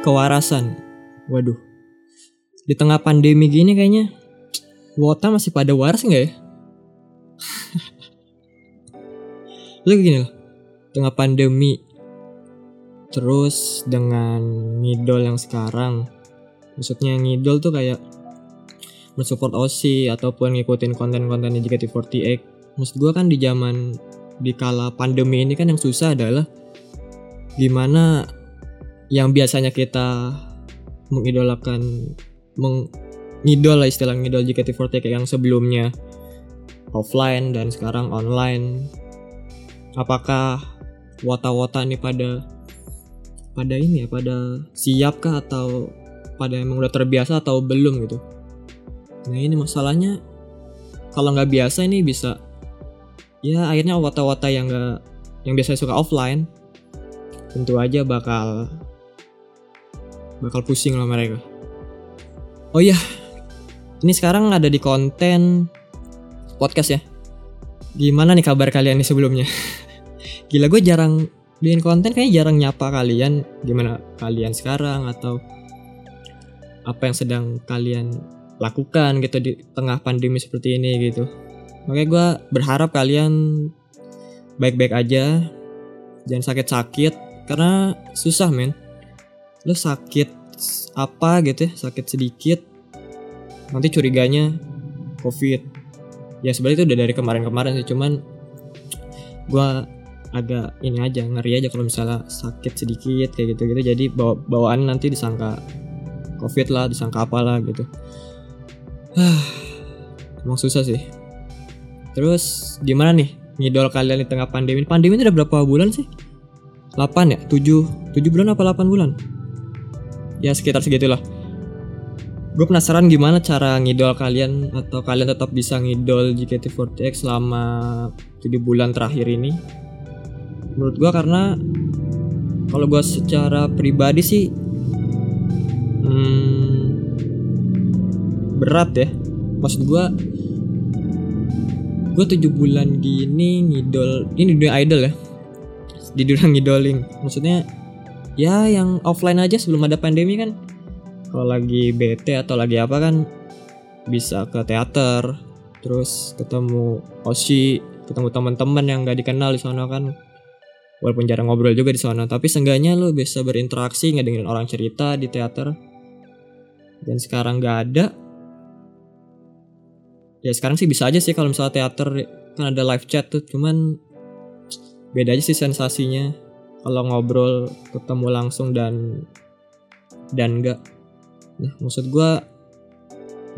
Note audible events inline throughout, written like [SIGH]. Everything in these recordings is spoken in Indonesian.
kewarasan. Waduh. Di tengah pandemi gini kayaknya Wota masih pada waras nggak ya? [LAUGHS] Lu gini loh. Tengah pandemi terus dengan ngidol yang sekarang maksudnya ngidol tuh kayak mensupport OSI ataupun ngikutin konten-konten JKT48 maksud gue kan di zaman di kala pandemi ini kan yang susah adalah gimana yang biasanya kita mengidolakan mengidol lah istilah ngidol JKT48 yang sebelumnya. Offline dan sekarang online. Apakah wata-wata ini pada pada ini ya pada siap kah atau pada emang udah terbiasa atau belum gitu? Nah ini masalahnya kalau nggak biasa ini bisa ya akhirnya wata-wata yang nggak yang biasanya suka offline tentu aja bakal bakal pusing lah mereka. Oh iya ini sekarang ada di konten podcast ya. Gimana nih kabar kalian nih sebelumnya? [LAUGHS] Gila gue jarang bikin konten kayaknya jarang nyapa kalian. Gimana kalian sekarang atau apa yang sedang kalian lakukan gitu di tengah pandemi seperti ini gitu. Makanya gue berharap kalian baik-baik aja. Jangan sakit-sakit karena susah men lo sakit apa gitu ya sakit sedikit nanti curiganya covid. Ya sebenarnya itu udah dari kemarin-kemarin sih cuman gue agak ini aja ngeri aja kalau misalnya sakit sedikit kayak gitu gitu jadi bawa bawaan nanti disangka covid lah disangka apalah gitu. Emang susah sih. Terus gimana nih ngidol kalian di tengah pandemi? Pandemi ini udah berapa bulan sih? 8 ya? 7 7 bulan apa 8 bulan ya sekitar segitulah. Gue penasaran gimana cara ngidol kalian atau kalian tetap bisa ngidol JKT48 selama 7 bulan terakhir ini? Menurut gue karena kalau gue secara pribadi sih hmm, berat ya. Maksud gue gue tujuh bulan gini ngidol ini dunia idol ya. Di dunia ngidoling maksudnya ya yang offline aja sebelum ada pandemi kan. Kalau lagi bete atau lagi apa kan bisa ke teater terus ketemu osi ketemu teman-teman yang gak dikenal di sana kan. Walaupun jarang ngobrol juga di sana tapi seenggaknya lo bisa berinteraksi ngedengerin orang cerita di teater. Dan sekarang gak ada. Ya sekarang sih bisa aja sih kalau misalnya teater kan ada live chat tuh cuman beda aja sih sensasinya kalau ngobrol ketemu langsung dan dan enggak nah maksud gue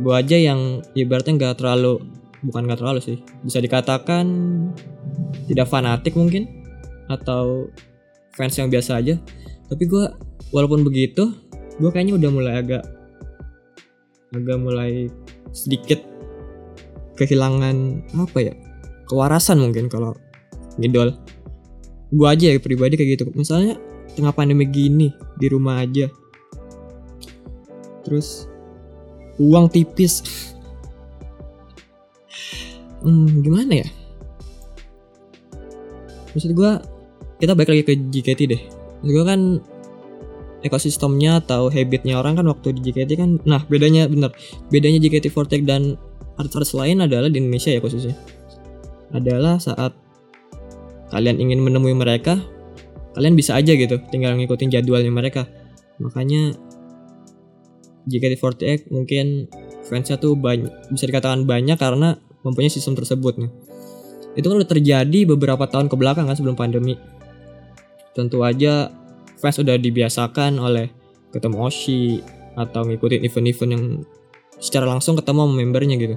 gue aja yang ibaratnya nggak terlalu bukan nggak terlalu sih bisa dikatakan tidak fanatik mungkin atau fans yang biasa aja. Tapi gue walaupun begitu gue kayaknya udah mulai agak agak mulai sedikit kehilangan apa ya kewarasan mungkin kalau ngidol gue aja ya pribadi kayak gitu. Misalnya tengah pandemi gini di rumah aja. Terus uang tipis. Hmm, gimana ya? Maksud gue kita balik lagi ke JKT deh. Juga kan ekosistemnya atau habitnya orang kan waktu di JKT kan nah bedanya bener. Bedanya JKT48 dan artis-artis lain adalah di Indonesia ya khususnya. Adalah saat kalian ingin menemui mereka? Kalian bisa aja gitu tinggal ngikutin jadwalnya mereka. Makanya JKT48 mungkin fansnya tuh banyak bisa dikatakan banyak karena mempunyai sistem tersebut nih. Itu kan udah terjadi beberapa tahun ke belakang kan sebelum pandemi. Tentu aja fans udah dibiasakan oleh ketemu Oshi atau ngikutin event-event yang secara langsung ketemu membernya gitu.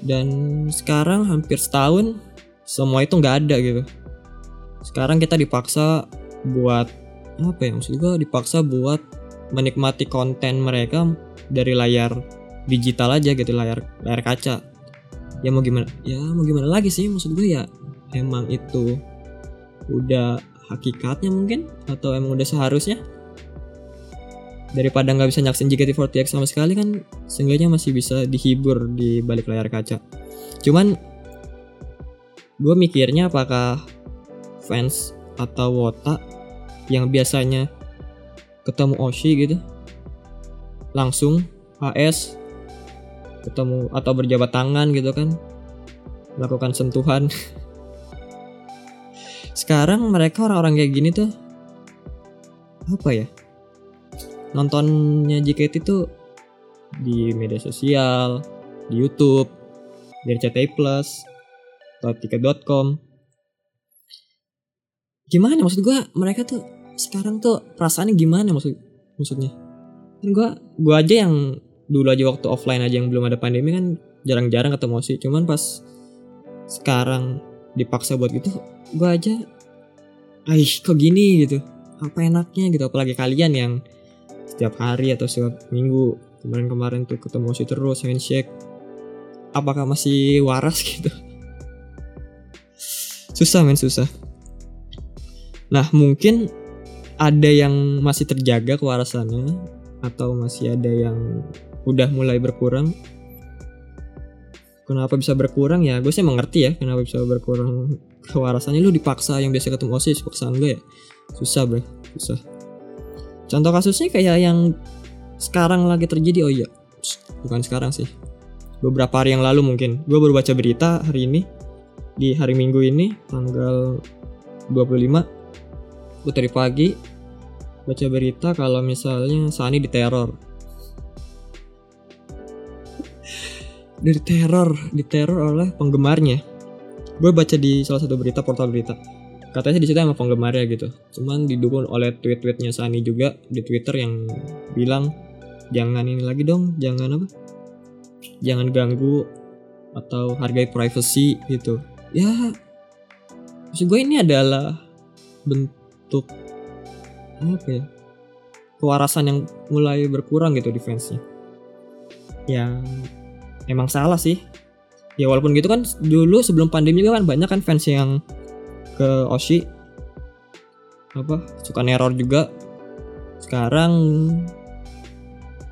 Dan sekarang hampir setahun semua itu nggak ada gitu. Sekarang kita dipaksa buat apa ya maksud gue dipaksa buat menikmati konten mereka dari layar digital aja gitu layar layar kaca. Ya mau gimana ya mau gimana lagi sih maksud gue ya emang itu udah hakikatnya mungkin atau emang udah seharusnya? Daripada nggak bisa nyaksin JKT48 sama sekali kan seenggaknya masih bisa dihibur di balik layar kaca. Cuman gue mikirnya apakah fans atau wota yang biasanya ketemu Oshi gitu langsung AS ketemu atau berjabat tangan gitu kan melakukan sentuhan. [LAUGHS] Sekarang mereka orang-orang kayak gini tuh apa ya nontonnya JKT tuh di media sosial di YouTube di RCTI Plus atau tiket.com gimana? Maksud gua mereka tuh sekarang tuh perasaannya gimana maksud maksudnya? Kan gua gua aja yang dulu aja waktu offline aja yang belum ada pandemi kan jarang-jarang ketemu sih. Cuman pas sekarang dipaksa buat gitu gua aja Aih kok gini? gitu. Apa enaknya? gitu. Apalagi kalian yang setiap hari atau setiap minggu kemarin-kemarin tuh ketemu si terus handshake. Apakah masih waras? [LAUGHS] gitu susah men susah. Nah mungkin ada yang masih terjaga kewarasannya atau masih ada yang udah mulai berkurang? Kenapa bisa berkurang? Ya gue sih mengerti ya kenapa bisa berkurang kewarasannya lu dipaksa yang biasa ketemu osis paksaan gue ya? Susah bro susah. Contoh kasusnya kayak yang sekarang lagi terjadi. Oh iya bukan sekarang sih. Beberapa hari yang lalu mungkin. Gue baru baca berita hari ini di hari minggu ini tanggal 25 gue tadi pagi baca berita kalau misalnya Sani diteror. [LAUGHS] Dari teror diteror oleh penggemarnya. Gue baca di salah satu berita portal berita. Katanya di situ emang penggemarnya gitu. Cuman didukung oleh tweet-tweetnya Sani juga di Twitter yang bilang jangan ini lagi dong jangan apa? Jangan ganggu atau hargai privacy gitu ya maksud gue ini adalah bentuk apa ya kewarasan yang mulai berkurang gitu di fansnya. Yang emang salah sih. Ya walaupun gitu kan dulu sebelum pandemi kan banyak kan fans yang ke Oshi. Apa suka neror juga. Sekarang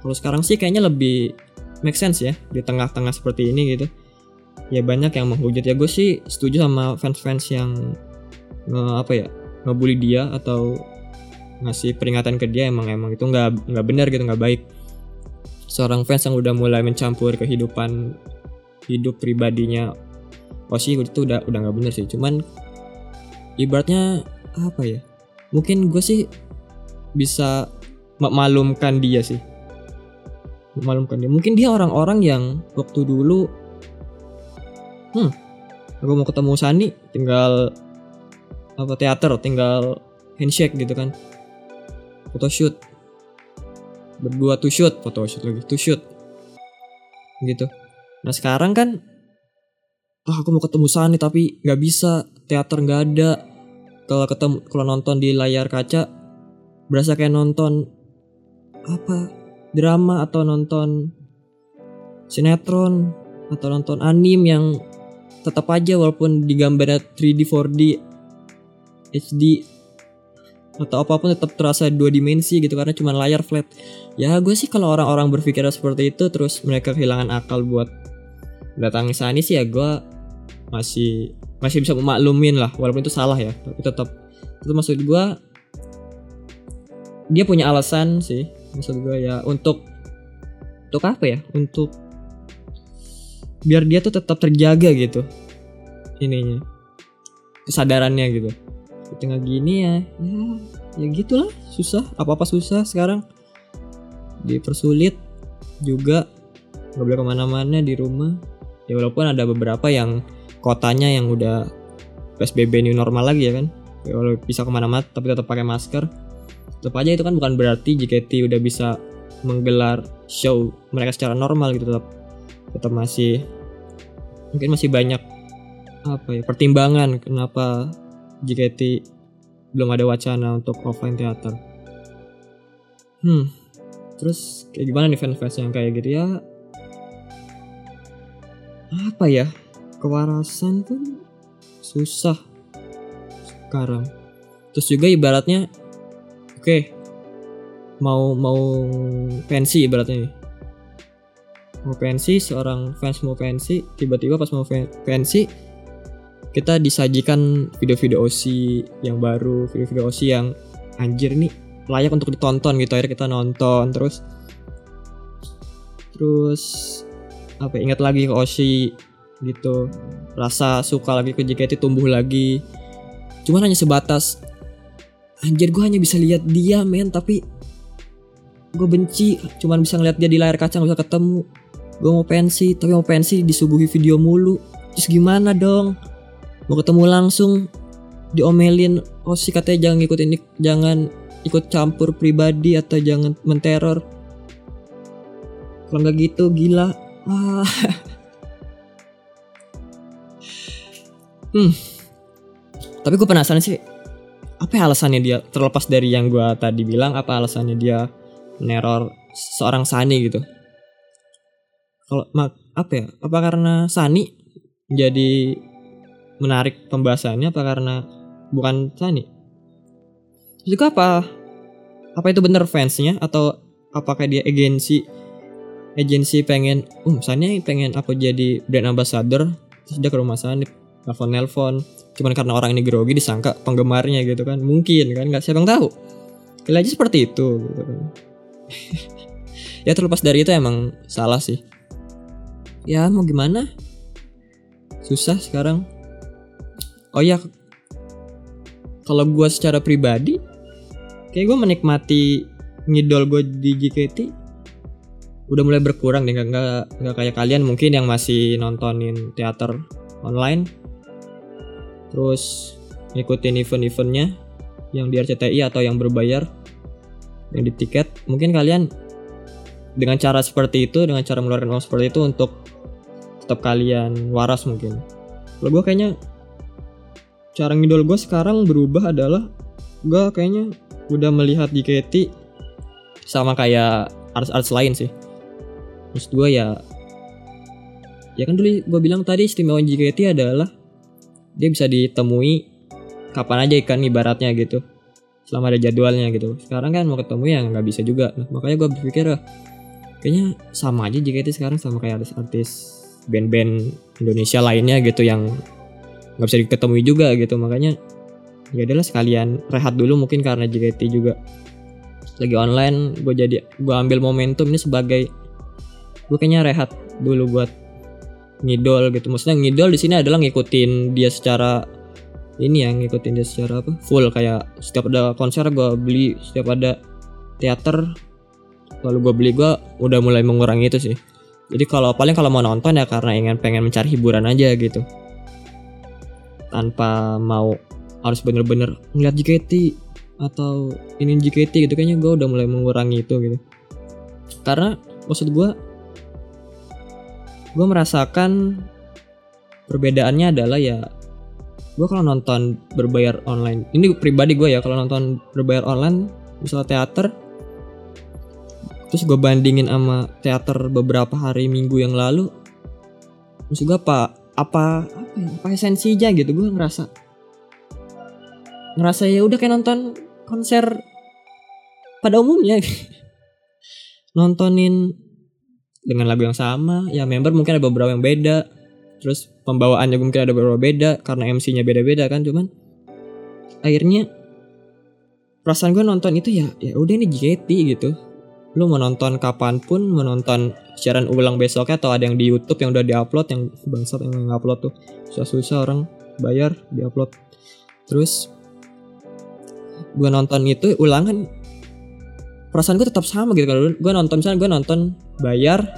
kalau sekarang sih kayaknya lebih make sense ya di tengah-tengah seperti ini gitu ya banyak yang menghujat. Ya gue sih setuju sama fans-fans yang nge, apa ya ngebully dia atau ngasih peringatan ke dia. Emang emang itu nggak nggak benar gitu nggak baik. Seorang fans yang udah mulai mencampur kehidupan hidup pribadinya Oshi itu udah udah nggak bener sih. Cuman ibaratnya apa ya mungkin gue sih bisa maklumkan dia sih. Maklumkan dia. Mungkin dia orang-orang yang waktu dulu hmm. Aku mau ketemu Sani tinggal apa teater tinggal handshake gitu kan. Photoshoot. Berdua tuh shoot photoshoot lagi tuh shoot. Gitu. Nah sekarang kan ah aku mau ketemu Sani tapi nggak bisa teater nggak ada. Kalau ketemu kalau nonton di layar kaca berasa kayak nonton apa drama atau nonton sinetron atau nonton anim yang tetap aja walaupun digambarnya 3D 4D HD atau apa pun tetap terasa dua dimensi gitu karena cuma layar flat. Ya gue sih kalau orang-orang berpikir seperti itu terus mereka kehilangan akal buat datangi Sani sih ya gue masih masih bisa memaklumin lah walaupun itu salah ya tapi tetap. Itu maksud gue dia punya alasan sih maksud gue ya untuk untuk apa ya? Untuk biar dia tuh tetap terjaga gitu ininya kesadarannya gitu. Di tengah gini ya. Ya ya gitulah susah. Apa apa susah sekarang. Dipersulit juga. Nggak boleh ke mana-mana di rumah. Ya walaupun ada beberapa yang kotanya yang udah PSBB new normal lagi ya kan. Ya, kalau bisa ke mana-mana tapi tetap pakai masker. Tetap aja itu kan bukan berarti JKT udah bisa menggelar show mereka secara normal gitu tetap. Tetap masih mungkin masih banyak apa ya pertimbangan kenapa JKT belum ada wacana untuk offline teater. Hmm terus kayak gimana nih fans-fans yang kayak gitu ya? Apa ya kewarasan tuh susah sekarang. Terus juga ibaratnya oke okay, mau mau pensi ibaratnya nih. Mau pensi seorang fans mau pensi tiba-tiba pas mau pensi kita disajikan video-video OC yang baru video-video OC yang anjir nih layak untuk ditonton gitu. Akhirnya kita nonton terus terus apa ya, ingat lagi ke Oshi gitu. Rasa suka lagi ke JKT tumbuh lagi. Cuman hanya sebatas anjir gue hanya bisa lihat dia men tapi gue benci. Cuman bisa ngeliat dia di layar kaca nggak bisa ketemu. Gue mau pensi tapi mau pensi disuguhi video mulu. Terus gimana dong mau ketemu langsung diomelin oh sih katanya jangan ikut ini jangan ikut campur pribadi atau jangan menteror. Kalau nggak gitu gila. Ah. [LAUGHS] hmm. Tapi gue penasaran sih apa ya alasannya dia terlepas dari yang gue tadi bilang apa alasannya dia neror seorang Sani gitu? Kalau apa ya? Apa karena Sani jadi menarik pembahasannya apa karena bukan Sani? Juga apa? Apa itu bener fansnya atau apakah dia agensi agensi pengen um Sani pengen aku jadi brand ambassador terus dia ke rumah Sani nelfon nelfon. Cuman karena orang ini grogi disangka penggemarnya gitu kan. Mungkin kan nggak siapa yang tahu. Kali aja seperti itu gitu kan. [LAUGHS] Ya terlepas dari itu emang salah sih. Ya mau gimana? Susah sekarang oh ya kalau gue secara pribadi kayak gue menikmati ngidol gue di JKT udah mulai berkurang deh nggak nggak kayak kalian mungkin yang masih nontonin teater online terus ngikutin event-eventnya yang di RCTI atau yang berbayar yang di tiket. Mungkin kalian dengan cara seperti itu dengan cara mengeluarkan uang seperti itu untuk tetap kalian waras mungkin. Kalau gue kayaknya cara ngidol gue sekarang berubah adalah gue kayaknya udah melihat JKT sama kayak artis-artis lain sih. Maksud gue ya ya kan dulu gue bilang tadi istimewa JKT adalah dia bisa ditemui kapan aja ikan ibaratnya gitu selama ada jadwalnya gitu. Sekarang kan mau ketemu ya nggak bisa juga. Nah, makanya gue berpikir oh, kayaknya sama aja JKT sekarang sama kayak artis-artis band-band Indonesia lainnya gitu yang nggak bisa diketemui juga gitu. Makanya ya adalah sekalian rehat dulu mungkin karena JKT juga lagi online. Gue jadi gue ambil momentum ini sebagai gue kayaknya rehat dulu buat ngidol gitu. Maksudnya ngidol di sini adalah ngikutin dia secara ini yang ngikutin dia secara apa? Full. Kayak setiap ada konser gue beli setiap ada teater lalu gue beli gue udah mulai mengurangi itu sih. Jadi kalau paling kalau mau nonton ya karena ingin pengen mencari hiburan aja gitu tanpa mau harus bener-bener ngeliat JKT atau ini JKT gitu. Kayaknya gue udah mulai mengurangi itu gitu. Karena maksud gue gue merasakan perbedaannya adalah ya gue kalau nonton berbayar online ini pribadi gue ya kalau nonton berbayar online misalnya teater terus gue bandingin sama teater beberapa hari minggu yang lalu maksud gue apa apa apa, ya, apa esensinya gitu gue ngerasa. Ngerasa ya udah kayak nonton konser pada umumnya. [LAUGHS] Nontonin dengan lagu yang sama ya member mungkin ada beberapa yang beda. Terus pembawaannya mungkin ada beberapa beda karena MC-nya beda-beda kan cuman akhirnya perasaan gue nonton itu ya ya udah ini JKT gitu lu mau nonton kapan pun mau nonton siaran ulang besoknya atau ada yang di YouTube yang udah diupload yang bangsat yang ngupload tuh. Susah-susah orang bayar diupload. Terus gue nonton itu ulangan. Perasaan gue tetap sama gitu kalau gue nonton misalnya gue nonton bayar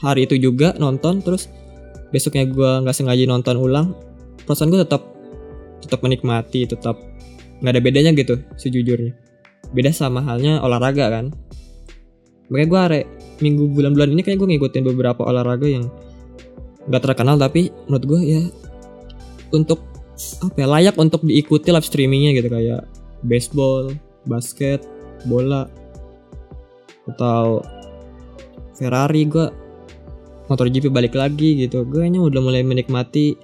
hari itu juga nonton terus besoknya gue nggak sengaja nonton ulang perasaan gue tetap tetap menikmati tetap nggak ada bedanya gitu sejujurnya. Beda sama halnya olahraga kan makanya gue are minggu bulan-bulan ini kayak gue ngikutin beberapa olahraga yang nggak terkenal tapi menurut gue ya untuk apa ya layak untuk diikuti live streamingnya gitu kayak baseball basket bola atau Ferrari gue motor GP balik lagi gitu. Gue kayaknya udah mulai menikmati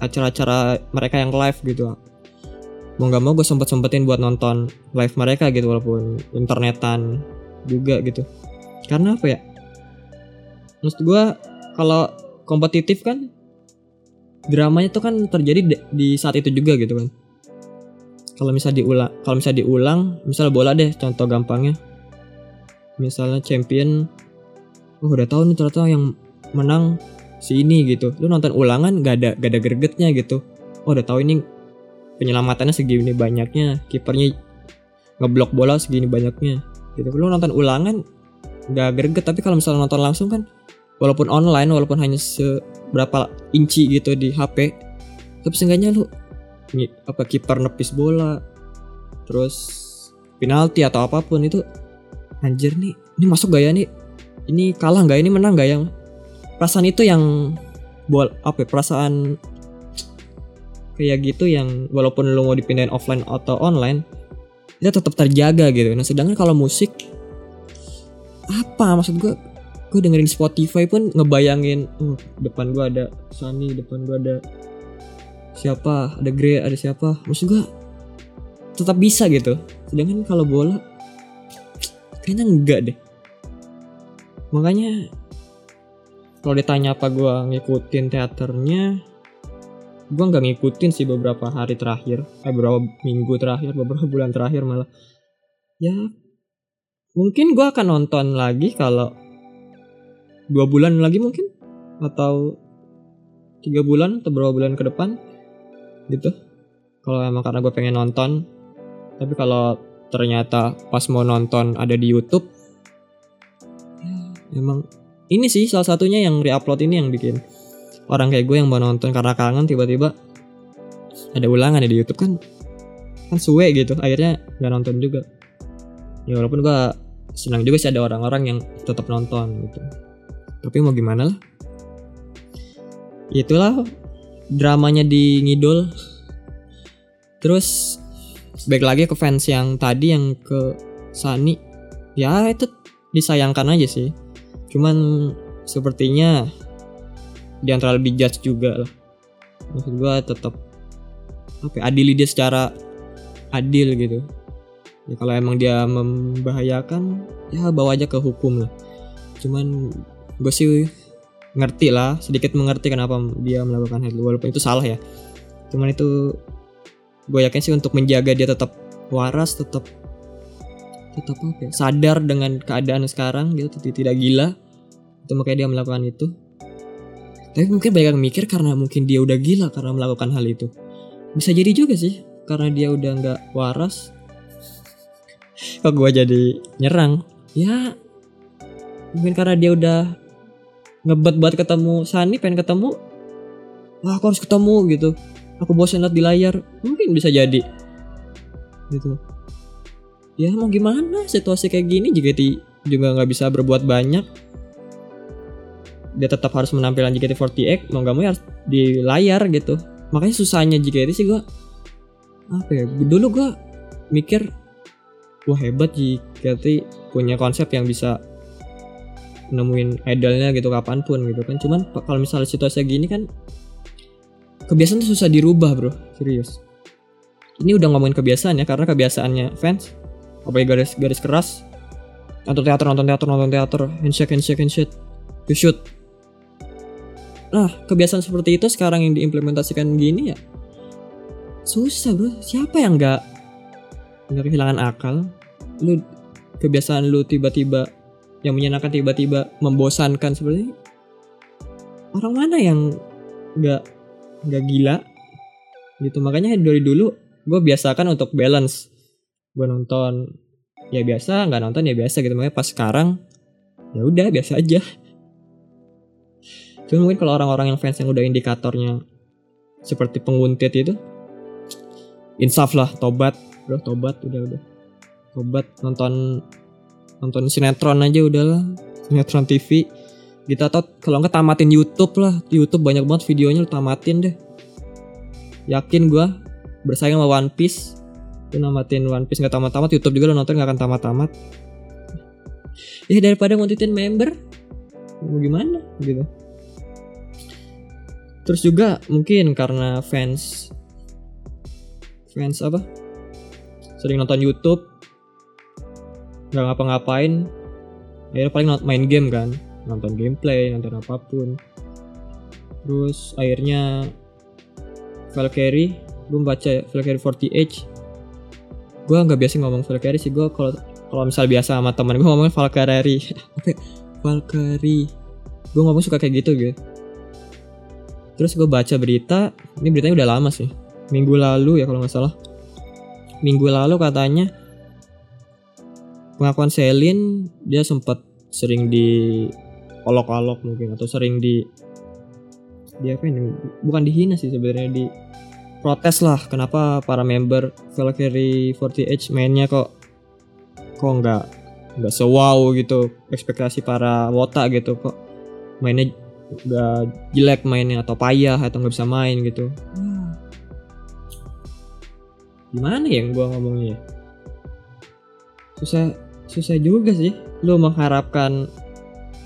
acara-acara mereka yang live gitu. Mau nggak mau gue sempet sempetin buat nonton live mereka gitu walaupun internetan juga gitu. Karena apa ya? Maksud gue kalau kompetitif kan dramanya tuh kan terjadi di saat itu juga gitu kan. Kalau misal diulang kalau misal diulang misal bola deh contoh gampangnya. Misalnya champion oh udah tahu nih ternyata yang menang si ini gitu. Lu nonton ulangan gak ada gak ada gregetnya gitu. Oh udah tahu ini penyelamatannya segini banyaknya kipernya ngeblok bola segini banyaknya gitu. Lu nonton ulangan gak greget. Tapi kalau misalnya nonton langsung kan walaupun online walaupun hanya seberapa inci gitu di HP tapi seenggaknya lu apa kiper nepis bola terus penalti atau apa pun itu anjir nih ini masuk gak ya nih? Ini kalah nggak? Ini menang nggak? Yang perasaan itu yang bol apa ya, perasaan kayak gitu yang walaupun lu mau dipindahin offline atau online itu tetap terjaga gitu. Nah sedangkan kalau musik apa maksud gue gue dengerin Spotify pun ngebayangin oh, depan gue ada Sunny depan gue ada siapa ada Grey ada siapa. Maksud gue tetap bisa gitu. Sedangkan kalau bola kayaknya enggak deh. Makanya kalau ditanya apa gue ngikutin teaternya gue nggak ngikutin sih beberapa hari terakhir eh beberapa minggu terakhir beberapa bulan terakhir malah. Ya mungkin gue akan nonton lagi kalau dua bulan lagi mungkin atau tiga bulan atau beberapa bulan ke depan gitu. Kalau emang karena gue pengen nonton tapi kalau ternyata pas mau nonton ada di YouTube ya, emang ini sih salah satunya yang reupload ini yang bikin orang kayak gue yang mau nonton karena kangen tiba-tiba ada ulangan ya di YouTube kan. Kan suwe gitu akhirnya gak nonton juga. Ya walaupun gue senang juga sih ada orang-orang yang tetap nonton gitu. Tapi mau gimana lah. Itulah dramanya di ngidol terus baik lagi ke fans yang tadi yang ke Sani. Ya itu disayangkan aja sih. Cuman sepertinya jangan terlalu dijudge juga lah. Maksud gue tetap apa ya, adili dia secara adil gitu. Ya kalau emang dia membahayakan ya bawa aja ke hukum lah. Cuman gue sih ngerti lah sedikit mengerti kenapa dia melakukan hal itu. Walaupun itu salah ya. Cuman itu gue yakin sih untuk menjaga dia tetap waras tetap tetap apa ya sadar dengan keadaan sekarang gitu tidak gila. Itu makanya dia melakukan itu tapi mungkin banyak yang mikir karena mungkin dia udah gila karena melakukan hal itu. Bisa jadi juga sih karena dia udah nggak waras. Kok gue jadi nyerang? Ya mungkin karena dia udah ngebet buat ketemu Sani pengen ketemu. Wah aku harus ketemu gitu. Aku bosan lihat di layar. Mungkin bisa jadi. Gitu. Ya mau gimana situasi kayak gini? JKT juga nggak bisa berbuat banyak dia tetap harus menampilkan JKT48 mau gak mau ya harus di layar gitu. Makanya susahnya JKT sih gue apa ya dulu gue mikir wah hebat JKT punya konsep yang bisa nemuin idolnya gitu kapan pun gitu kan. Cuman kalau misalnya situasi gini kan kebiasaan tuh susah dirubah bro. Serius. Ini udah ngomongin kebiasaan ya karena kebiasaannya fans apa ya garis garis keras. Nonton teater nonton teater nonton teater handshake handshake handshake. To shoot nah kebiasaan seperti itu sekarang yang diimplementasikan gini ya? Susah bro. Siapa yang nggak nggak kehilangan akal? Lu kebiasaan lu tiba-tiba yang menyenangkan tiba-tiba membosankan seperti orang mana yang nggak nggak gila? Gitu. Makanya dari dulu gue biasakan untuk balance. Gue nonton ya biasa nggak nonton ya biasa gitu. Makanya pas sekarang ya udah biasa aja cuma mungkin kalau orang-orang yang fans yang udah indikatornya seperti penguntit itu insaf lah tobat. Bro tobat udah udah. Tobat nonton nonton sinetron aja udahlah sinetron TV kita tau kalau nggak tamatin YouTube lah. YouTube banyak banget videonya tamatin deh. Yakin gue bersaing sama One Piece lu namatin One Piece nggak tamat-tamat YouTube juga lo nonton nggak akan tamat-tamat. Ya daripada ngontitin member mau gimana? Gitu terus juga mungkin karena fans fans apa? Sering nonton YouTube nggak ngapa-ngapain akhirnya paling main game kan. Nonton gameplay nonton apa pun. Terus akhirnya Valkyrie gue baca Valkyrie 48 gue nggak biasa ngomong Valkyrie sih gue kalau kalau misal biasa sama teman gue ngomongin Valkyrie? [LAUGHS] Valkyrie. Gue ngomong suka kayak gitu gitu terus gue baca berita ini beritanya udah lama sih. Minggu lalu ya kalau nggak salah. Minggu lalu katanya pengakuan Selin dia sempat sering di olok-olok mungkin atau sering di dia apa ini? Bukan dihina sih sebenarnya di protes lah kenapa para member Valkyrie 40H mainnya kok kok nggak nggak sewow gitu ekspektasi para wota gitu kok mainnya nggak jelek mainnya atau payah atau nggak bisa main gitu. Gimana ya yang gua ngomongnya ya? susah susah juga sih lu mengharapkan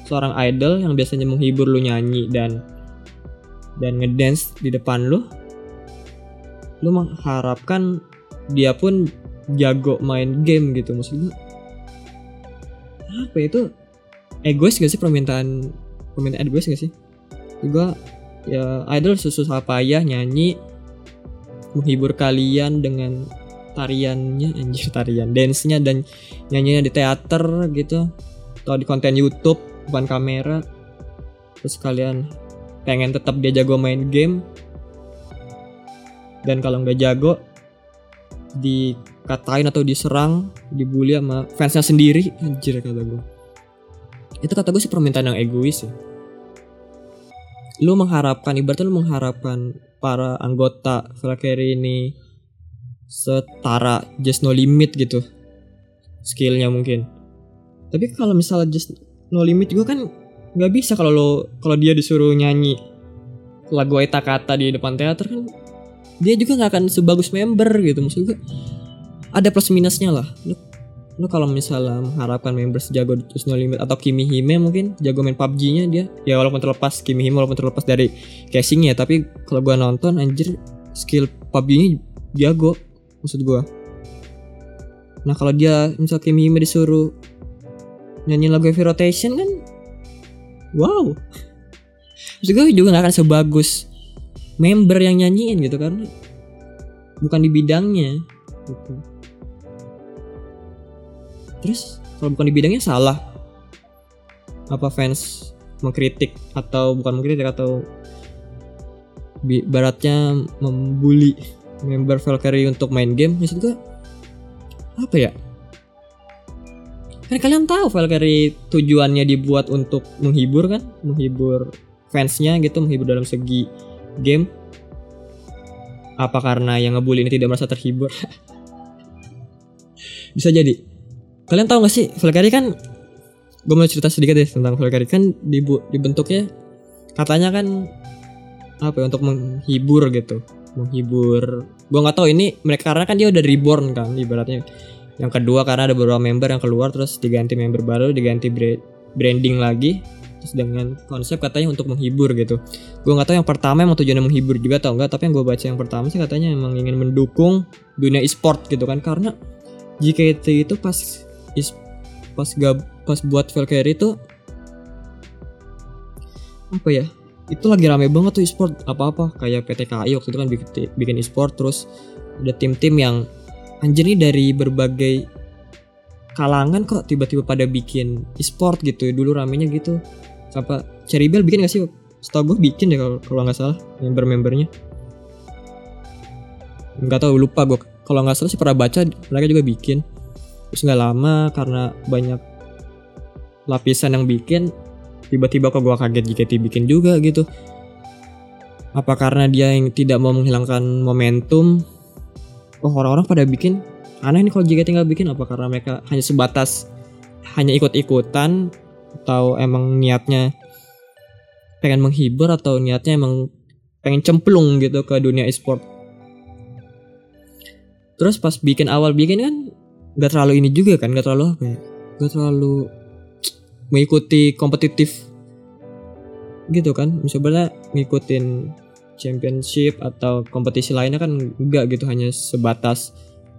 seorang idol yang biasanya menghibur lu nyanyi dan dan ngedance di depan lu. Lu mengharapkan dia pun jago main game gitu. Maksud gue apa ya, itu egois gak sih permintaan permintaan egois gak sih? Gue ya idol susah payah nyanyi menghibur kalian dengan tariannya anjir [LAUGHS] tarian dance-nya dan nyanyinya di teater gitu atau di konten YouTube bukan kamera terus kalian pengen tetap dia jago main game dan kalau nggak jago dikatain atau diserang dibully sama fansnya sendiri anjir kata gue itu kata gue sih permintaan yang egois ya lu mengharapkan ibaratnya lu mengharapkan para anggota Valkyrie ini setara just no limit gitu skillnya mungkin. Tapi kalau misalnya just no limit juga kan nggak bisa kalau lo kalau dia disuruh nyanyi lagu Eta Kata di depan teater kan dia juga nggak akan sebagus member gitu. Maksud gue ada plus minusnya lah lu kalau misalnya mengharapkan member sejago terus no limit atau Kimi Hime mungkin jago main PUBG nya dia. Ya walaupun terlepas Kimi Hime walaupun terlepas dari casingnya tapi kalau gua nonton anjir skill PUBG nya jago maksud gua. Nah kalau dia misal Kimi Hime disuruh nyanyi lagu Heavy Rotation kan wow. Maksud gue juga gak akan sebagus member yang nyanyiin gitu karena bukan di bidangnya. Gitu. Terus kalau bukan di bidangnya salah. Apa fans mengkritik atau bukan mengkritik atau baratnya membuli member Valkyrie untuk main game maksud gue apa ya? Kan kalian tahu Valkyrie tujuannya dibuat untuk menghibur kan? Menghibur fansnya gitu menghibur dalam segi game. Apa karena yang ngebully ini tidak merasa terhibur? [LAUGHS] Bisa jadi kalian tahu gak sih Valkyrie kan gue mau cerita sedikit deh tentang Valkyrie. Kan dibu dibentuknya katanya kan apa ya untuk menghibur gitu. Menghibur gue nggak tahu ini mereka karena kan dia udah reborn kan ibaratnya. Yang kedua karena ada beberapa member yang keluar terus diganti member baru diganti branding lagi. Terus dengan konsep katanya untuk menghibur gitu. Gue nggak tahu yang pertama emang tujuannya menghibur juga atau enggak tapi yang gue baca yang pertama sih katanya emang ingin mendukung dunia e-sport gitu kan. Karena JKT itu pas is, pas gak pas buat Valkyrie itu apa ya itu lagi rame banget tuh e-sport apa-apa kayak PT KAI waktu itu kan bikin, bikin e-sport terus ada tim-tim yang anjir nih dari berbagai kalangan kok tiba-tiba pada bikin e-sport gitu dulu ramenya gitu. Apa Cherry Bell bikin gak sih? Setahu gue bikin deh kalau nggak salah member-membernya. Nggak tahu lupa gue kalau nggak salah sih pernah baca mereka juga bikin terus nggak lama karena banyak lapisan yang bikin tiba-tiba kok gue kaget jika bikin juga gitu. Apa karena dia yang tidak mau menghilangkan momentum? Oh orang-orang pada bikin? Aneh nih kalau jika tinggal bikin apa karena mereka hanya sebatas hanya ikut-ikutan atau emang niatnya pengen menghibur atau niatnya emang pengen cemplung gitu ke dunia e-sport? Terus pas bikin awal bikin kan gak terlalu ini juga kan gak terlalu apa ya? Gak terlalu mengikuti kompetitif gitu kan? Sebenarnya ngikutin championship atau kompetisi lainnya kan enggak gitu hanya sebatas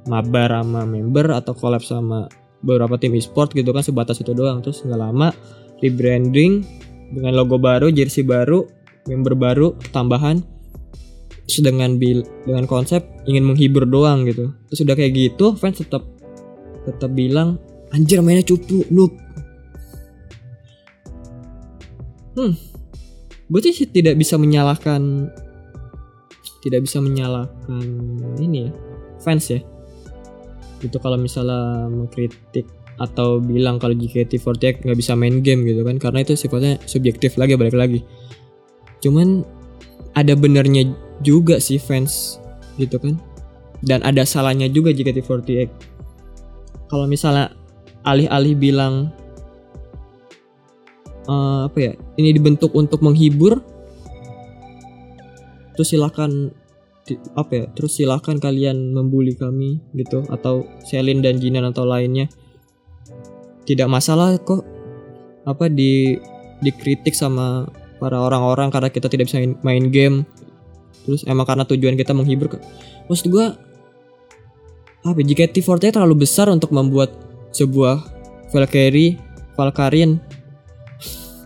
mabar sama member atau collab sama beberapa tim e-sport gitu kan sebatas itu doang. Terus nggak lama rebranding dengan logo baru jersey baru member baru tambahan. Terus dengan bil dengan konsep ingin menghibur doang gitu. Terus udah kayak gitu fans tetap tetap bilang anjir mainnya cupu noob. Hmm. Gue sih tidak bisa menyalahkan tidak bisa menyalahkan ini ya fans ya? Itu kalau misalnya mengkritik atau bilang kalau JKT48 nggak bisa main game gitu kan karena itu sifatnya subjektif lagi balik lagi. Cuman ada benernya juga sih fans gitu kan? Dan ada salahnya juga JKT48 kalau misalnya alih-alih bilang uh, apa ya ini dibentuk untuk menghibur terus silakan apa ya terus silakan kalian membuli kami gitu atau Selin dan Jinan atau lainnya. Tidak masalah kok apa di dikritik sama para orang-orang karena kita tidak bisa main game. Terus emang karena tujuan kita menghibur maksud gue apa JKT48 terlalu besar untuk membuat sebuah Valkyrie Valkyrian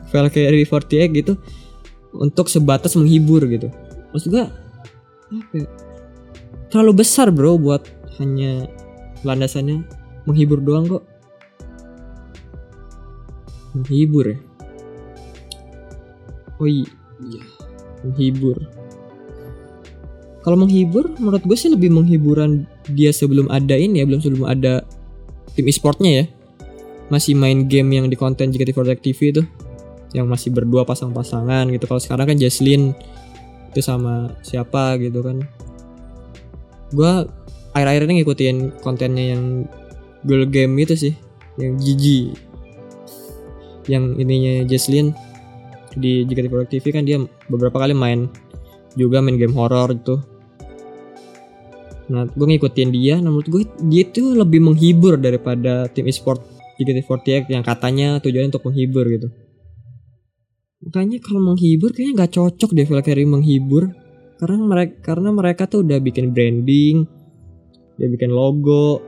Valkyrie 48 gitu untuk sebatas menghibur gitu. Maksud gue apa ya? terlalu besar bro buat hanya landasannya menghibur doang kok. Menghibur ya? Oh iya menghibur. Kalau menghibur menurut gue sih lebih menghiburan dia sebelum ada ini ya belum sebelum ada tim e-sportnya ya masih main game yang di konten JKT48 TV itu yang masih berdua pasang-pasangan gitu. Kalau sekarang kan Jaslyn itu sama siapa gitu kan. Gue akhir-akhir ini ngikutin kontennya yang girl game itu sih yang Gigi yang ininya Jesslyn di Jika Produk TV kan dia beberapa kali main juga main game horror itu nah gue ngikutin dia nah menurut gue dia itu lebih menghibur daripada tim e-sport JKT48 yang katanya tujuannya untuk menghibur gitu Makanya kalau menghibur kayaknya nggak cocok deh Valkyrie menghibur karena mereka karena mereka tuh udah bikin branding, dia bikin logo,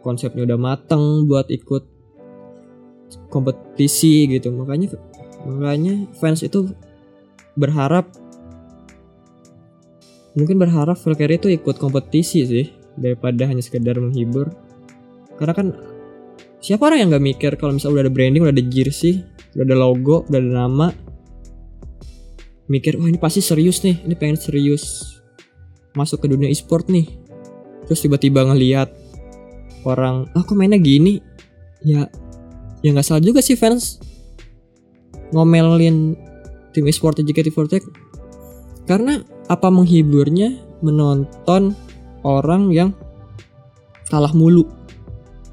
konsepnya udah mateng buat ikut kompetisi gitu. Makanya makanya fans itu berharap mungkin berharap Valkyrie itu ikut kompetisi sih daripada hanya sekedar menghibur. Karena kan siapa orang yang nggak mikir kalau misalnya udah ada branding, udah ada jersey, udah ada logo, udah ada nama, mikir wah ini pasti serius nih ini pengen serius masuk ke dunia e-sport nih. Terus tiba-tiba ngeliat orang ah kok mainnya gini? Ya ya nggak salah juga sih fans. Ngomelin tim e-sport JKT48 karena apa menghiburnya menonton orang yang kalah mulu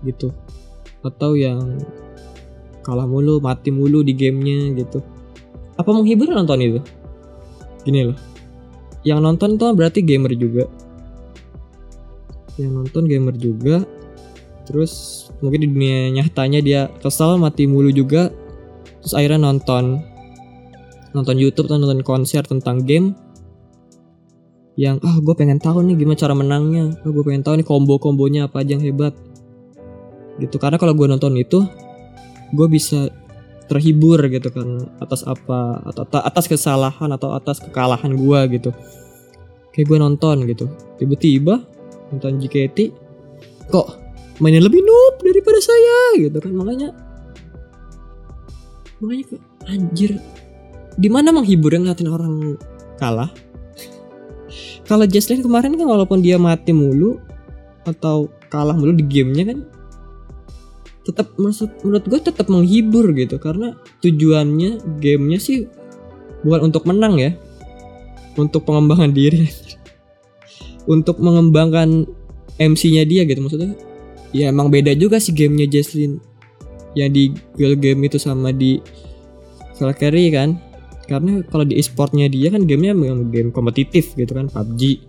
gitu. Atau yang kalah mulu mati mulu di gamenya gitu. Apa menghibur nonton itu? Gini loh. Yang nonton tuh berarti gamer juga. Yang nonton gamer juga. Terus mungkin di dunia nyatanya dia kesal mati mulu juga. Terus akhirnya nonton. Nonton YouTube nonton konser tentang game yang ah gue pengen tahu nih gimana cara menangnya. Oh, gue pengen tahu nih combo kombonya apa aja yang hebat. Gitu karena kalau gue nonton itu gue bisa terhibur gitu kan atas apa atau atas kesalahan atau atas kekalahan gue gitu. Kayak gue nonton gitu tiba-tiba nonton JKT kok mainnya lebih noob daripada saya? Gitu kan makanya makanya anjir di mana menghibur yang ngeliatin orang kalah kalau Jaslyn kemarin kan walaupun dia mati mulu atau kalah mulu di gamenya kan tetap menurut, menurut gue tetap menghibur gitu. Karena tujuannya gamenya sih bukan untuk menang ya. Untuk pengembangan diri. [LAUGHS] Untuk mengembangkan MC-nya dia gitu. Maksudnya ya emang beda juga sih gamenya Jesslyn yang di girl game itu sama di Valkyrie kan karena kalau di e-sportnya dia kan gamenya game kompetitif gitu kan PUBG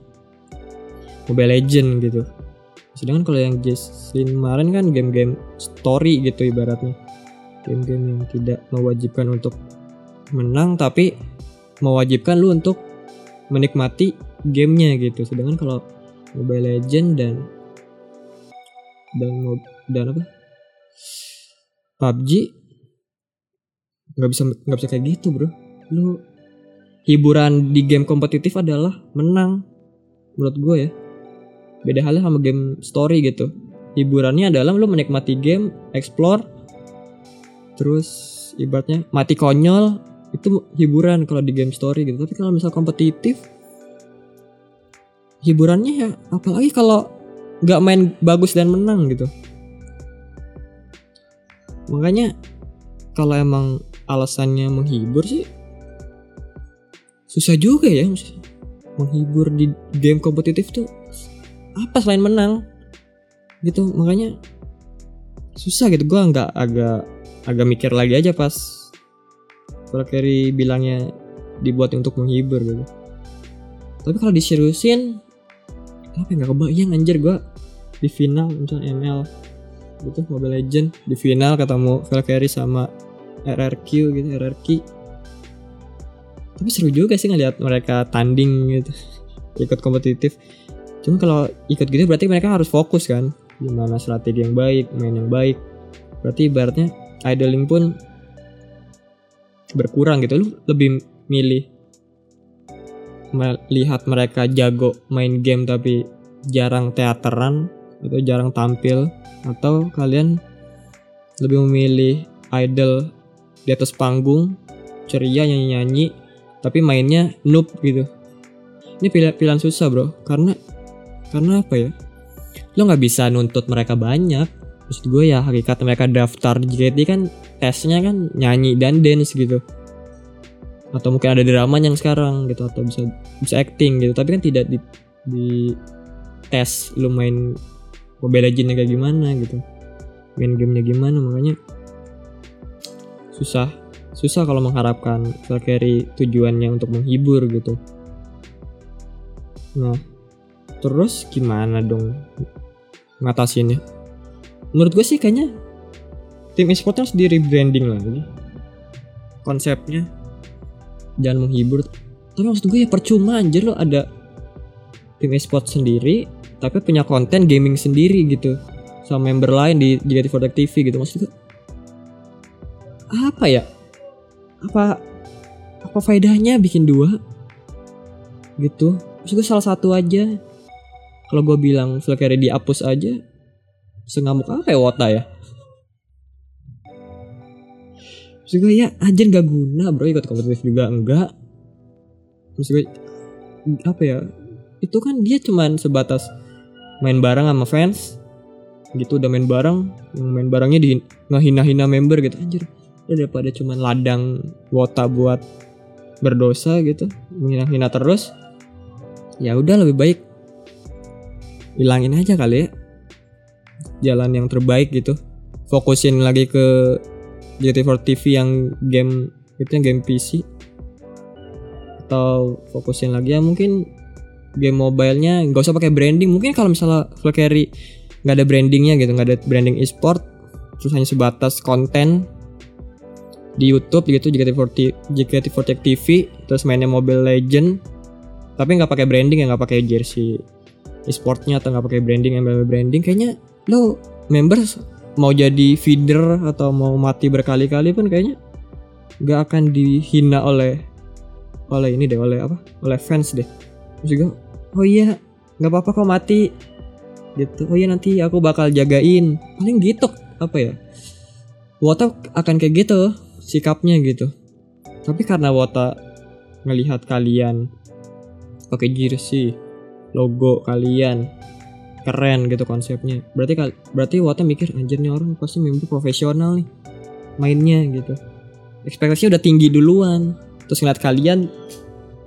Mobile Legend gitu. Sedangkan kalau yang Jesslyn kemarin kan game-game story gitu ibaratnya. Game-game yang tidak mewajibkan untuk menang tapi mewajibkan lu untuk menikmati gamenya gitu. Sedangkan kalau Mobile Legend dan dan dan apa? PUBG nggak bisa nggak bisa kayak gitu bro lu hiburan di game kompetitif adalah menang menurut gue ya. Beda halnya sama game story gitu. Hiburannya adalah lu menikmati game explore terus ibaratnya mati konyol itu hiburan kalau di game story gitu. Tapi kalau misal kompetitif hiburannya ya apalagi kalau nggak main bagus dan menang gitu. Makanya kalau emang alasannya menghibur sih susah juga ya menghibur di game kompetitif tuh apa selain menang? Gitu makanya susah gitu. Gue nggak agak agak mikir lagi aja pas Kerry bilangnya dibuat untuk menghibur gitu. Tapi kalau diseriusin apa nggak kebayang anjir. Gue di final misalnya ML gitu Mobile Legend di final ketemu Valkyrie sama RRQ gitu RRQ tapi seru juga sih ngeliat mereka tanding gitu. Ikut kompetitif. Cuma kalau ikut gitu berarti mereka harus fokus kan. Gimana strategi yang baik main yang baik. Berarti ibaratnya idling pun berkurang gitu. Lu lebih milih melihat mereka jago main game tapi jarang teateran atau jarang tampil? Atau kalian lebih memilih idol di atas panggung ceria nyanyi-nyanyi tapi mainnya noob gitu. Ini pilihan pilihan susah bro. Karena karena apa ya? Lo nggak bisa nuntut mereka banyak. Maksud gue ya hakikat mereka daftar JKT kan tesnya kan nyanyi dan dance gitu. Atau mungkin ada drama yang sekarang gitu atau bisa bisa acting gitu. Tapi kan tidak di, di tes lu main Mobile Legends kayak gimana gitu. Main gamenya gimana makanya susah susah kalau mengharapkan Valkyrie tujuannya untuk menghibur gitu. Nah terus gimana dong ngatasinnya? Menurut gue sih kayaknya tim esports harus di rebranding lagi. Konsepnya jangan menghibur. Tapi maksud gue ya percuma anjir lo ada tim esports sendiri tapi punya konten gaming sendiri gitu. Sama member lain di JKT48 TV gitu. Maksudnya apa ya apa apa faedahnya bikin dua? Gitu. Maksud gue salah satu aja. Kalau gue bilang Valkyrie dihapus aja sengamuk apa ya Wota ya? Maksud gue ya anjir gak guna bro. Ikut kompetitif juga enggak. Maksud gue apa ya? Itu kan dia cuman sebatas main bareng sama fans. Gitu udah main bareng yang main barengnya di ngehina-hina member gitu. Anjir daripada cuman ladang wota buat berdosa gitu menghina-hina terus ya udah lebih baik hilangin aja kali ya. Jalan yang terbaik gitu. Fokusin lagi ke GT4 TV yang game itu yang game PC atau fokusin lagi ya mungkin game mobilenya nggak usah pakai branding. Mungkin kalau misalnya Valkyrie nggak ada brandingnya gitu nggak ada branding e-sport terus hanya sebatas konten di YouTube gitu JKT40 JKT48 TV terus mainnya Mobile Legend tapi nggak pakai branding ya nggak pakai jersey e-sportnya atau nggak pakai branding MLB branding. Kayaknya lo members mau jadi feeder atau mau mati berkali-kali pun kayaknya nggak akan dihina oleh oleh ini deh oleh apa? Oleh fans deh. Juga oh iya nggak apa-apa kok mati. Gitu. Oh iya nanti aku bakal jagain. Paling gitu apa ya? Wota akan kayak gitu sikapnya gitu. Tapi karena Wota ngelihat kalian pakai jersey logo kalian keren gitu konsepnya berarti berarti Wota mikir anjir nih orang pasti member profesional nih mainnya gitu. Ekspektasinya udah tinggi duluan terus ngeliat kalian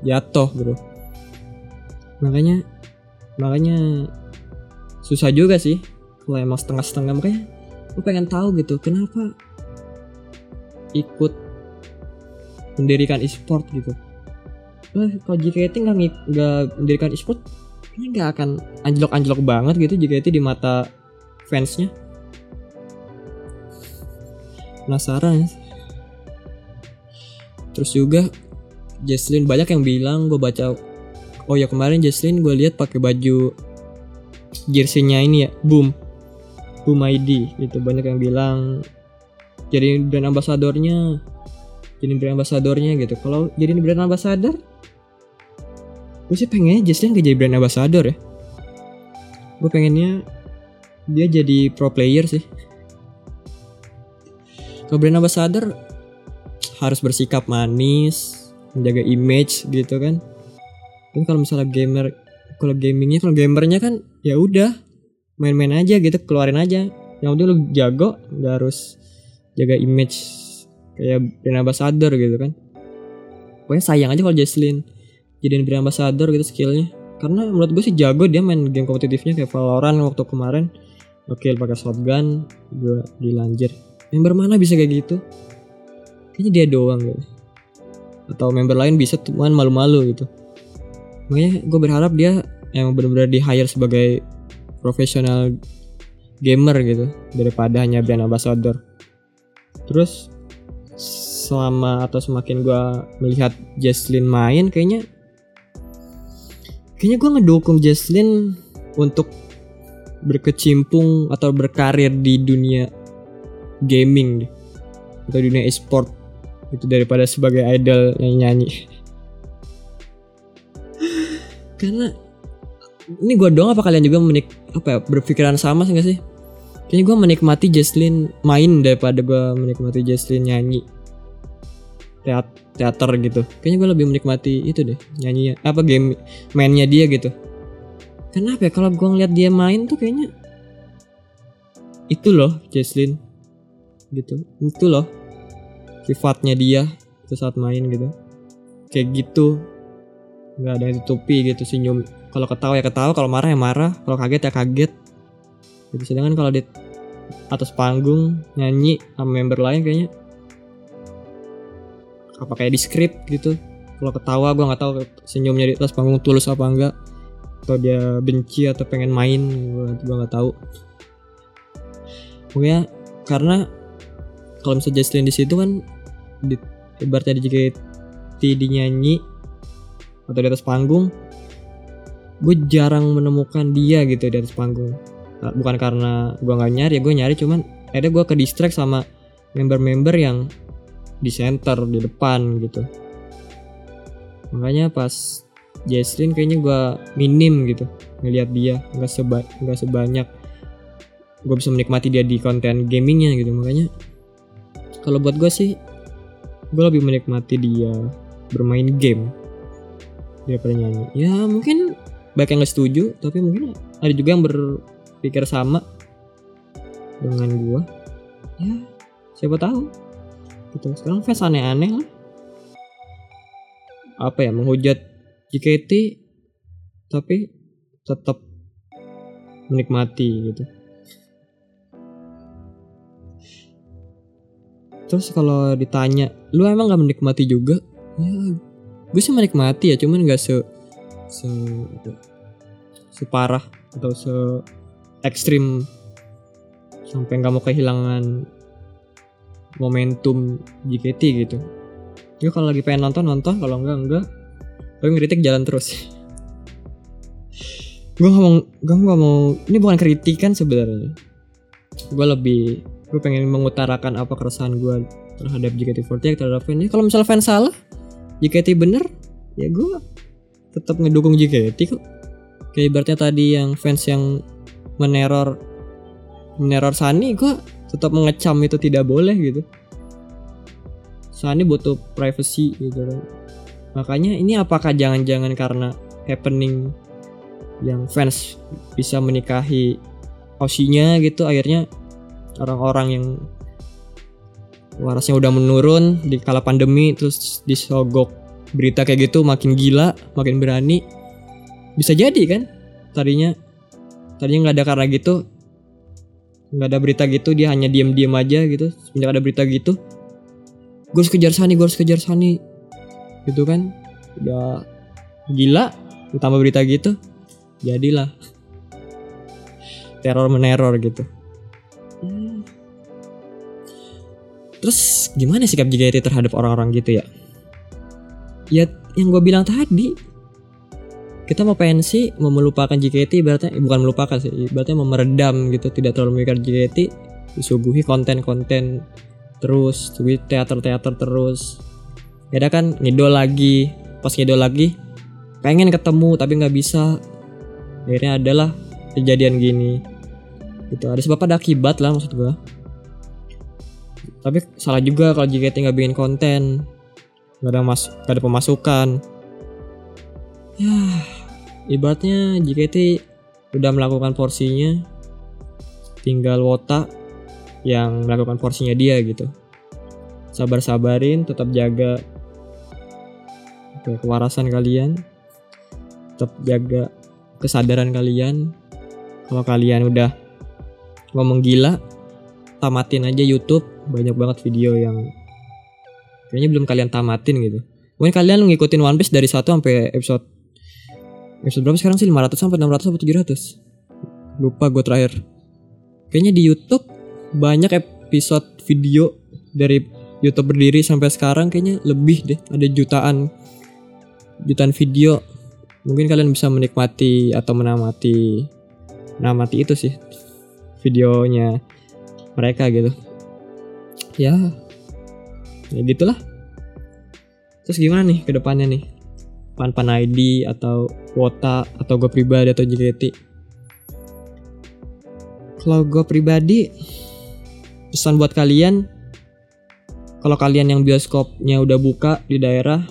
jatuh bro. Makanya makanya susah juga sih kalau emang setengah-setengah. Makanya gue pengen tahu gitu kenapa ikut mendirikan e-sport gitu. Eh, kalau JKT nggak nggak mendirikan e-sport ini nggak akan anjlok-anjlok banget gitu JKT di mata fansnya. Penasaran. Ya. terus juga Jesslyn banyak yang bilang gue baca oh ya kemarin Jesslyn gue lihat pakai baju jersey-nya ini ya Boom. Boom ID itu banyak yang bilang jadi brand ambasadornya jadi brand ambasadornya gitu. Kalau jadi brand ambasador gue sih pengennya Jesslyn gak jadi brand ambassador ya. Gue pengennya dia jadi pro player sih. Kalau brand ambassador harus bersikap manis menjaga image gitu kan. Kan kalau misalnya gamer kalau gamingnya kalau gamernya kan ya udah main-main aja gitu keluarin aja. Yang udah lu jago nggak harus jaga image kayak brand ambassador gitu kan. Pokoknya sayang aja kalau Jesslyn jadiin brand ambassador gitu skillnya. Karena menurut gue sih jago dia main game kompetitifnya kayak Valorant waktu kemarin. Oke pakai shotgun gue dilanjir member mana bisa kayak gitu? Kayaknya dia doang gitu. Atau member lain bisa cuman malu-malu gitu. Makanya gue berharap dia emang benar-benar di hire sebagai profesional gamer gitu daripada hanya brand ambassador terus selama atau semakin gue melihat Jesslyn main kayaknya kayaknya gue ngedukung Jesslyn untuk berkecimpung atau berkarir di dunia gaming deh. Atau dunia e-sport. Itu daripada sebagai idol yang nyanyi. [LAUGHS] Karena ini gue doang apa kalian juga menik apa ya, berpikiran sama sih gak sih kayaknya gue menikmati Jesslyn main daripada gue menikmati Jesslyn nyanyi. Teat teater gitu. Kayaknya gue lebih menikmati itu deh nyanyi apa game mainnya dia gitu. Kenapa ya? Kalau gue ngeliat dia main tuh kayaknya itu loh Jesslyn gitu. Itu loh sifatnya dia itu saat main gitu. Kayak gitu. Nggak ada yang tutupi gitu senyum. Kalau ketawa ya ketawa kalau marah ya marah kalau kaget ya kaget gitu sedangkan kalau di atas panggung nyanyi sama member lain kayaknya apa kayak di script gitu. Kalau ketawa gue nggak tahu senyumnya di atas panggung tulus apa enggak atau dia benci atau pengen main gue nggak tahu. Pokoknya karena kalau misalnya Jesslyn di situ kan di ibaratnya di JKT dinyanyi atau di atas panggung gue jarang menemukan dia gitu di atas panggung bukan karena gue nggak nyari ya gue nyari cuman ada gue ke distract sama member-member yang di center di depan gitu. Makanya pas Jesslyn kayaknya gue minim gitu ngelihat dia. Nggak seba nggak sebanyak gue bisa menikmati dia di konten gamingnya gitu. Makanya kalau buat gue sih gue lebih menikmati dia bermain game daripada nyanyi. Ya mungkin banyak yang gak setuju tapi mungkin ada juga yang berpikir sama dengan gue ya siapa tahu. Gitu. Sekarang fans aneh-aneh lah. Apa ya menghujat JKT tapi tetap menikmati gitu. Terus kalau ditanya lu emang gak menikmati juga? Ya gue sih menikmati ya cuman gak se se apa, separah atau se ekstrim sampai nggak mau kehilangan momentum JKT gitu. Gue kalau lagi pengen nonton nonton, kalau enggak enggak. Tapi ngeritik jalan terus. gue mau, gue gak mau. Ini bukan kritikan sebenarnya. Gue lebih, gue pengen mengutarakan apa keresahan gue terhadap JKT48 terhadap fansnya. Kalau misalnya fans salah, JKT bener, ya gue tetap ngedukung JKT kok. Kayak ibaratnya tadi yang fans yang meneror meneror Sani gue tetap mengecam itu tidak boleh gitu. Sani butuh privacy gitu kan. Makanya ini apakah jangan-jangan karena happening yang fans bisa menikahi Osinya gitu akhirnya orang-orang yang warasnya udah menurun di kala pandemi terus disogok berita kayak gitu makin gila makin berani. Bisa jadi kan tadinya tadinya nggak ada karena gitu. Nggak ada berita gitu dia hanya diam-diam aja gitu. Semenjak ada berita gitu gue harus kejar Sani gue harus kejar Sani. Gitu kan. Udah gila ditambah berita gitu jadilah teror meneror gitu. Terus gimana sikap JKT terhadap orang-orang gitu ya? Ya yang gue bilang tadi kita mau pensi mau melupakan JKT berarti eh, bukan melupakan sih berarti mau meredam gitu tidak terlalu memikirkan JKT disuguhi konten-konten terus teater-teater terus. Ya ada kan ngidol lagi pas ngidol lagi pengen ketemu tapi nggak bisa. Akhirnya adalah kejadian gini. Gitu ada sebab ada akibat lah maksud gue tapi salah juga kalau JKT nggak bikin konten nggak ada mas gak ada pemasukan ya [SIGHS] ibaratnya JKT udah melakukan porsinya tinggal Wota yang melakukan porsinya dia gitu. Sabar-sabarin tetap jaga kewarasan kalian tetap jaga kesadaran kalian. Kalau kalian udah ngomong gila tamatin aja YouTube. Banyak banget video yang kayaknya belum kalian tamatin gitu. Mungkin kalian ngikutin One Piece dari 1 sampai episode episode berapa sekarang sih? 500 sampai 600 sampai 700 lupa gue terakhir. Kayaknya di YouTube banyak episode video dari YouTube berdiri sampai sekarang kayaknya lebih deh. Ada jutaan jutaan video. Mungkin kalian bisa menikmati atau menamati menamati itu sih videonya mereka gitu. Ya ya gitulah. Terus gimana nih ke depannya nih pan pan ID atau Wota atau gue pribadi atau JKT kalau gue pribadi pesan buat kalian kalau kalian yang bioskopnya udah buka di daerah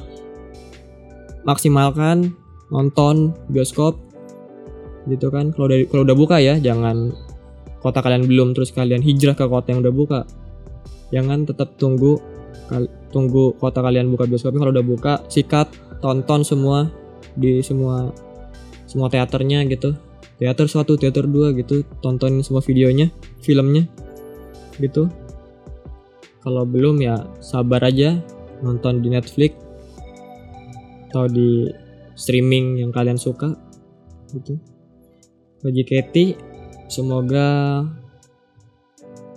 maksimalkan nonton bioskop gitu kan. Kalau dari kalau udah buka ya jangan kota kalian belum terus kalian hijrah ke kota yang udah buka. Jangan tetap tunggu tunggu kota kalian buka bioskopnya kalau udah buka sikat tonton semua di semua semua teaternya gitu. Teater satu teater dua gitu. Tontonin semua videonya filmnya gitu. Kalau belum ya sabar aja nonton di Netflix atau di streaming yang kalian suka gitu. Bagi Katy semoga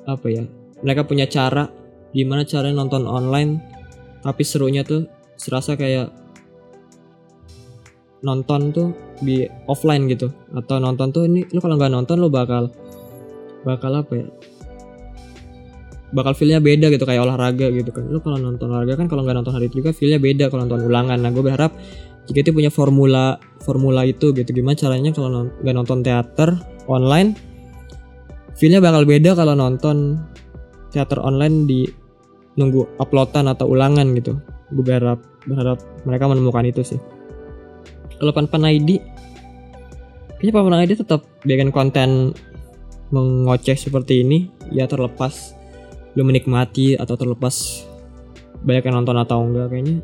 apa ya mereka punya cara gimana caranya nonton online tapi serunya tuh serasa kayak nonton tuh di offline gitu. Atau nonton tuh ini lu kalau nggak nonton lu bakal bakal apa ya? Bakal feelnya beda gitu kayak olahraga gitu kan. Lu kalau nonton olahraga kan kalau nggak nonton hari itu juga feelnya beda kalau nonton ulangan. Nah gue berharap jika itu punya formula formula itu gitu gimana caranya kalau nggak nonton teater online feelnya bakal beda kalau nonton teater online di nunggu uploadan atau ulangan gitu. Gue berharap berharap mereka menemukan itu sih. Kalau pan pan ID kayaknya pan pan ID tetap bikin konten mengoceh seperti ini. Ya terlepas lu menikmati atau terlepas banyak yang nonton atau enggak kayaknya.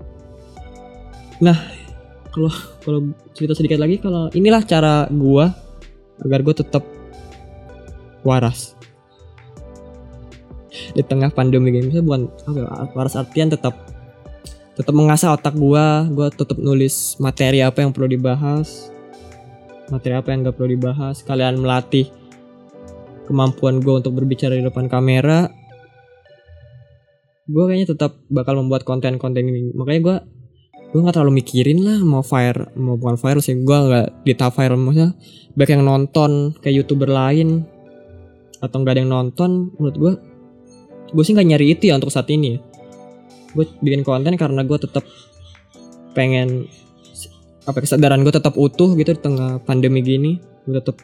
Nah kalau kalau cerita sedikit lagi kalau inilah cara gua agar gue tetap waras di tengah pandemi ini misalnya bukan apa ya, artian tetap tetap mengasah otak gua gua tetap nulis materi apa yang perlu dibahas materi apa yang gak perlu dibahas kalian melatih kemampuan gue untuk berbicara di depan kamera gue kayaknya tetap bakal membuat konten-konten ini. Makanya gue gue nggak terlalu mikirin lah mau fire mau bukan viral sih gue nggak di tahap viral maksudnya baik yang nonton kayak youtuber lain atau nggak ada yang nonton menurut gue gue sih nggak nyari itu ya untuk saat ini. Gue bikin konten karena gue tetap pengen apa kesadaran gue tetap utuh gitu di tengah pandemi gini. Gue tetap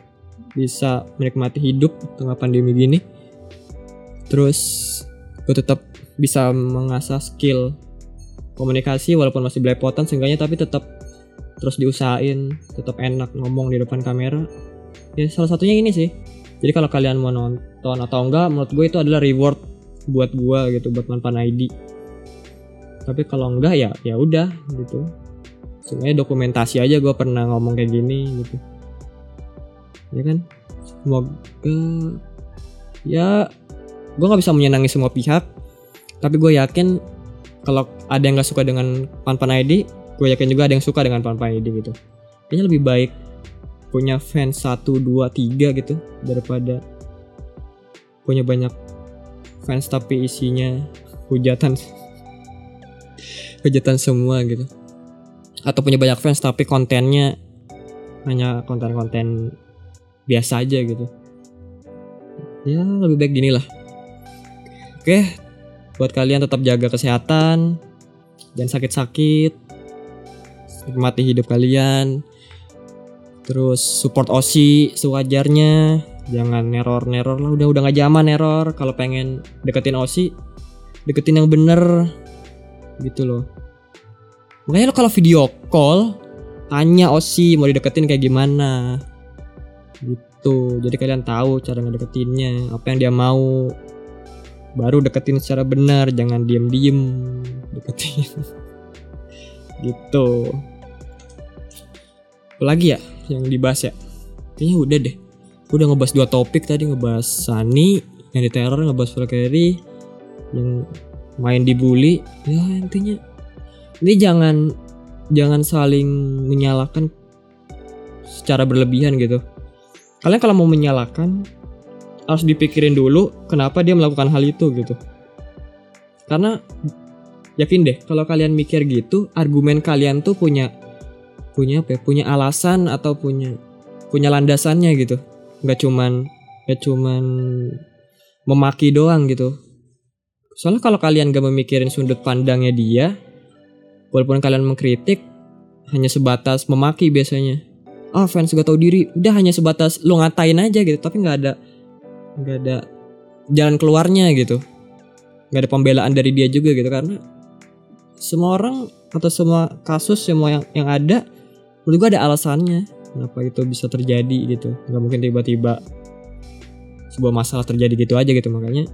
bisa menikmati hidup di tengah pandemi gini. Terus gue tetap bisa mengasah skill komunikasi walaupun masih belepotan seenggaknya tapi tetap terus diusahain tetap enak ngomong di depan kamera. Ya salah satunya ini sih. Jadi kalau kalian mau nonton atau enggak menurut gue itu adalah reward buat gue gitu buat manfaat ID tapi kalau enggak ya ya udah gitu. Sebenarnya dokumentasi aja gue pernah ngomong kayak gini gitu. Ya kan? Semoga ya gue nggak bisa menyenangi semua pihak. Tapi gue yakin kalau ada yang nggak suka dengan Panpan ID gue yakin juga ada yang suka dengan Panpan ID gitu. Kayaknya lebih baik punya fans 1, 2, 3 gitu daripada punya banyak fans tapi isinya hujatan. Hujatan semua gitu. Atau punya banyak fans tapi kontennya hanya konten-konten biasa aja gitu. Ya lebih baik gini lah. Oke buat kalian tetap jaga kesehatan dan sakit-sakit nikmati hidup kalian terus support osi sewajarnya jangan neror neror lah udah udah nggak zaman neror. Kalau pengen deketin osi deketin yang bener. Gitu loh. Makanya lo kalau video call tanya osi mau dideketin kayak gimana. Gitu. Jadi kalian tahu cara ngedeketinnya apa yang dia mau. Baru deketin secara benar jangan diem diem deketin. [LAUGHS] Gitu. Apalagi ya yang dibahas ya? Kayaknya udah deh udah ngebahas dua topik tadi ngebahas Sani yang di teror ngebahas Valkyrie yang main dibully. Ya intinya. Ini jangan jangan saling menyalahkan secara berlebihan gitu. Kalian kalau mau menyalahkan harus dipikirin dulu kenapa dia melakukan hal itu gitu. Karena yakin deh kalau kalian mikir gitu argumen kalian tuh punya punya apa ya, punya alasan atau punya punya landasannya gitu nggak cuman nggak cuman memaki doang gitu. Soalnya kalau kalian gak memikirin sudut pandangnya dia walaupun kalian mengkritik hanya sebatas memaki biasanya. Ah oh, fans gak tahu diri. Udah hanya sebatas lo ngatain aja gitu tapi nggak ada nggak ada jalan keluarnya gitu. Nggak ada pembelaan dari dia juga gitu karena semua orang atau semua kasus semua yang yang ada menurut gue ada alasannya kenapa itu bisa terjadi gitu? Nggak mungkin tiba-tiba sebuah masalah terjadi gitu aja gitu makanya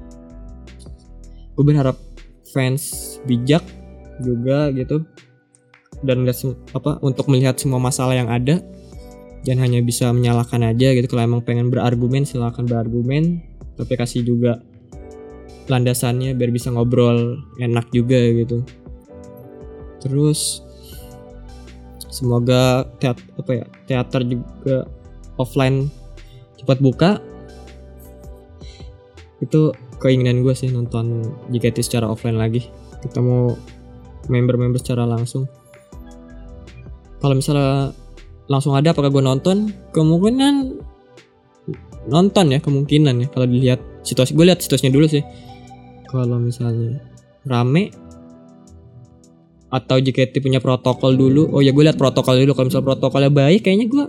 gue berharap fans bijak juga gitu dan apa untuk melihat semua masalah yang ada jangan hanya bisa menyalahkan aja gitu. Kalau emang pengen berargumen silahkan berargumen tapi kasih juga landasannya biar bisa ngobrol enak juga gitu. Terus semoga teater apa ya teater juga offline cepat buka. Itu keinginan gue sih nonton JKT secara offline lagi. Kita mau member-member secara langsung. Kalau misalnya langsung ada apakah gue nonton? Kemungkinan nonton ya kemungkinan ya kalau dilihat situasi. Gue lihat situasinya dulu sih. Kalau misalnya rame atau JKT punya protokol dulu. Oh ya gue lihat protokol dulu. Kalau misalnya protokolnya baik kayaknya gue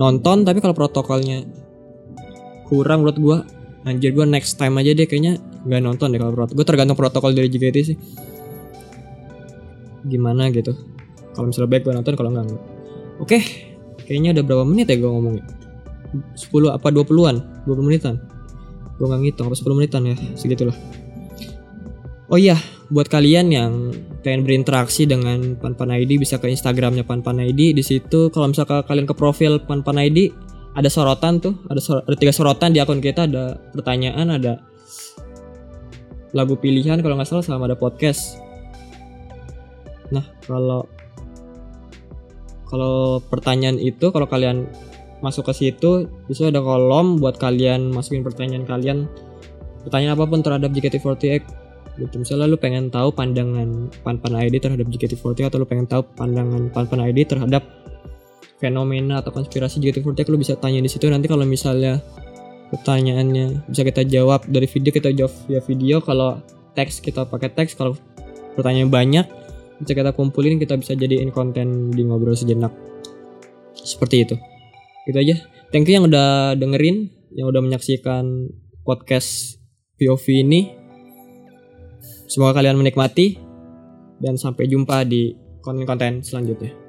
nonton. Tapi kalau protokolnya kurang menurut gue anjir gue next time aja deh. Kayaknya nggak nonton deh kalau protokol gue tergantung protokol dari JKT sih. Gimana gitu. Kalau misalnya baik gue nonton kalau enggak enggak oke kayaknya udah berapa menit ya gue ngomongnya? 10 apa 20-an 20 menitan? Gue nggak ngitung apa 10 menitan ya? Segitulah. Oh iya buat kalian yang pengen berinteraksi dengan Panpan ID bisa ke Instagramnya Panpan ID di situ kalau misalkan kalian ke profil Panpan ID ada sorotan tuh. Ada sor ada tiga sorotan di akun kita. Ada pertanyaan ada lagu pilihan kalau nggak salah sama ada podcast. Nah, kalau kalau pertanyaan itu kalau kalian masuk ke situ bisa ada kolom buat kalian masukin pertanyaan kalian. Pertanyaan apa pun terhadap JKT48 gitu. Misalnya lu pengen tahu pandangan Panpan ID terhadap JKT48 atau lu pengen tahu pandangan Panpan ID terhadap fenomena atau konspirasi JKT48 lu bisa tanya di situ. Nanti kalau misalnya pertanyaannya bisa kita jawab dari video kita jawab via video. Kalau teks kita pakai teks kalau pertanyaan banyak bisa kita kumpulin kita bisa jadiin konten di ngobrol sejenak. Seperti itu. Gitu aja. Thank you yang udah dengerin yang udah menyaksikan podcast POV ini semoga kalian menikmati dan sampai jumpa di konten-konten selanjutnya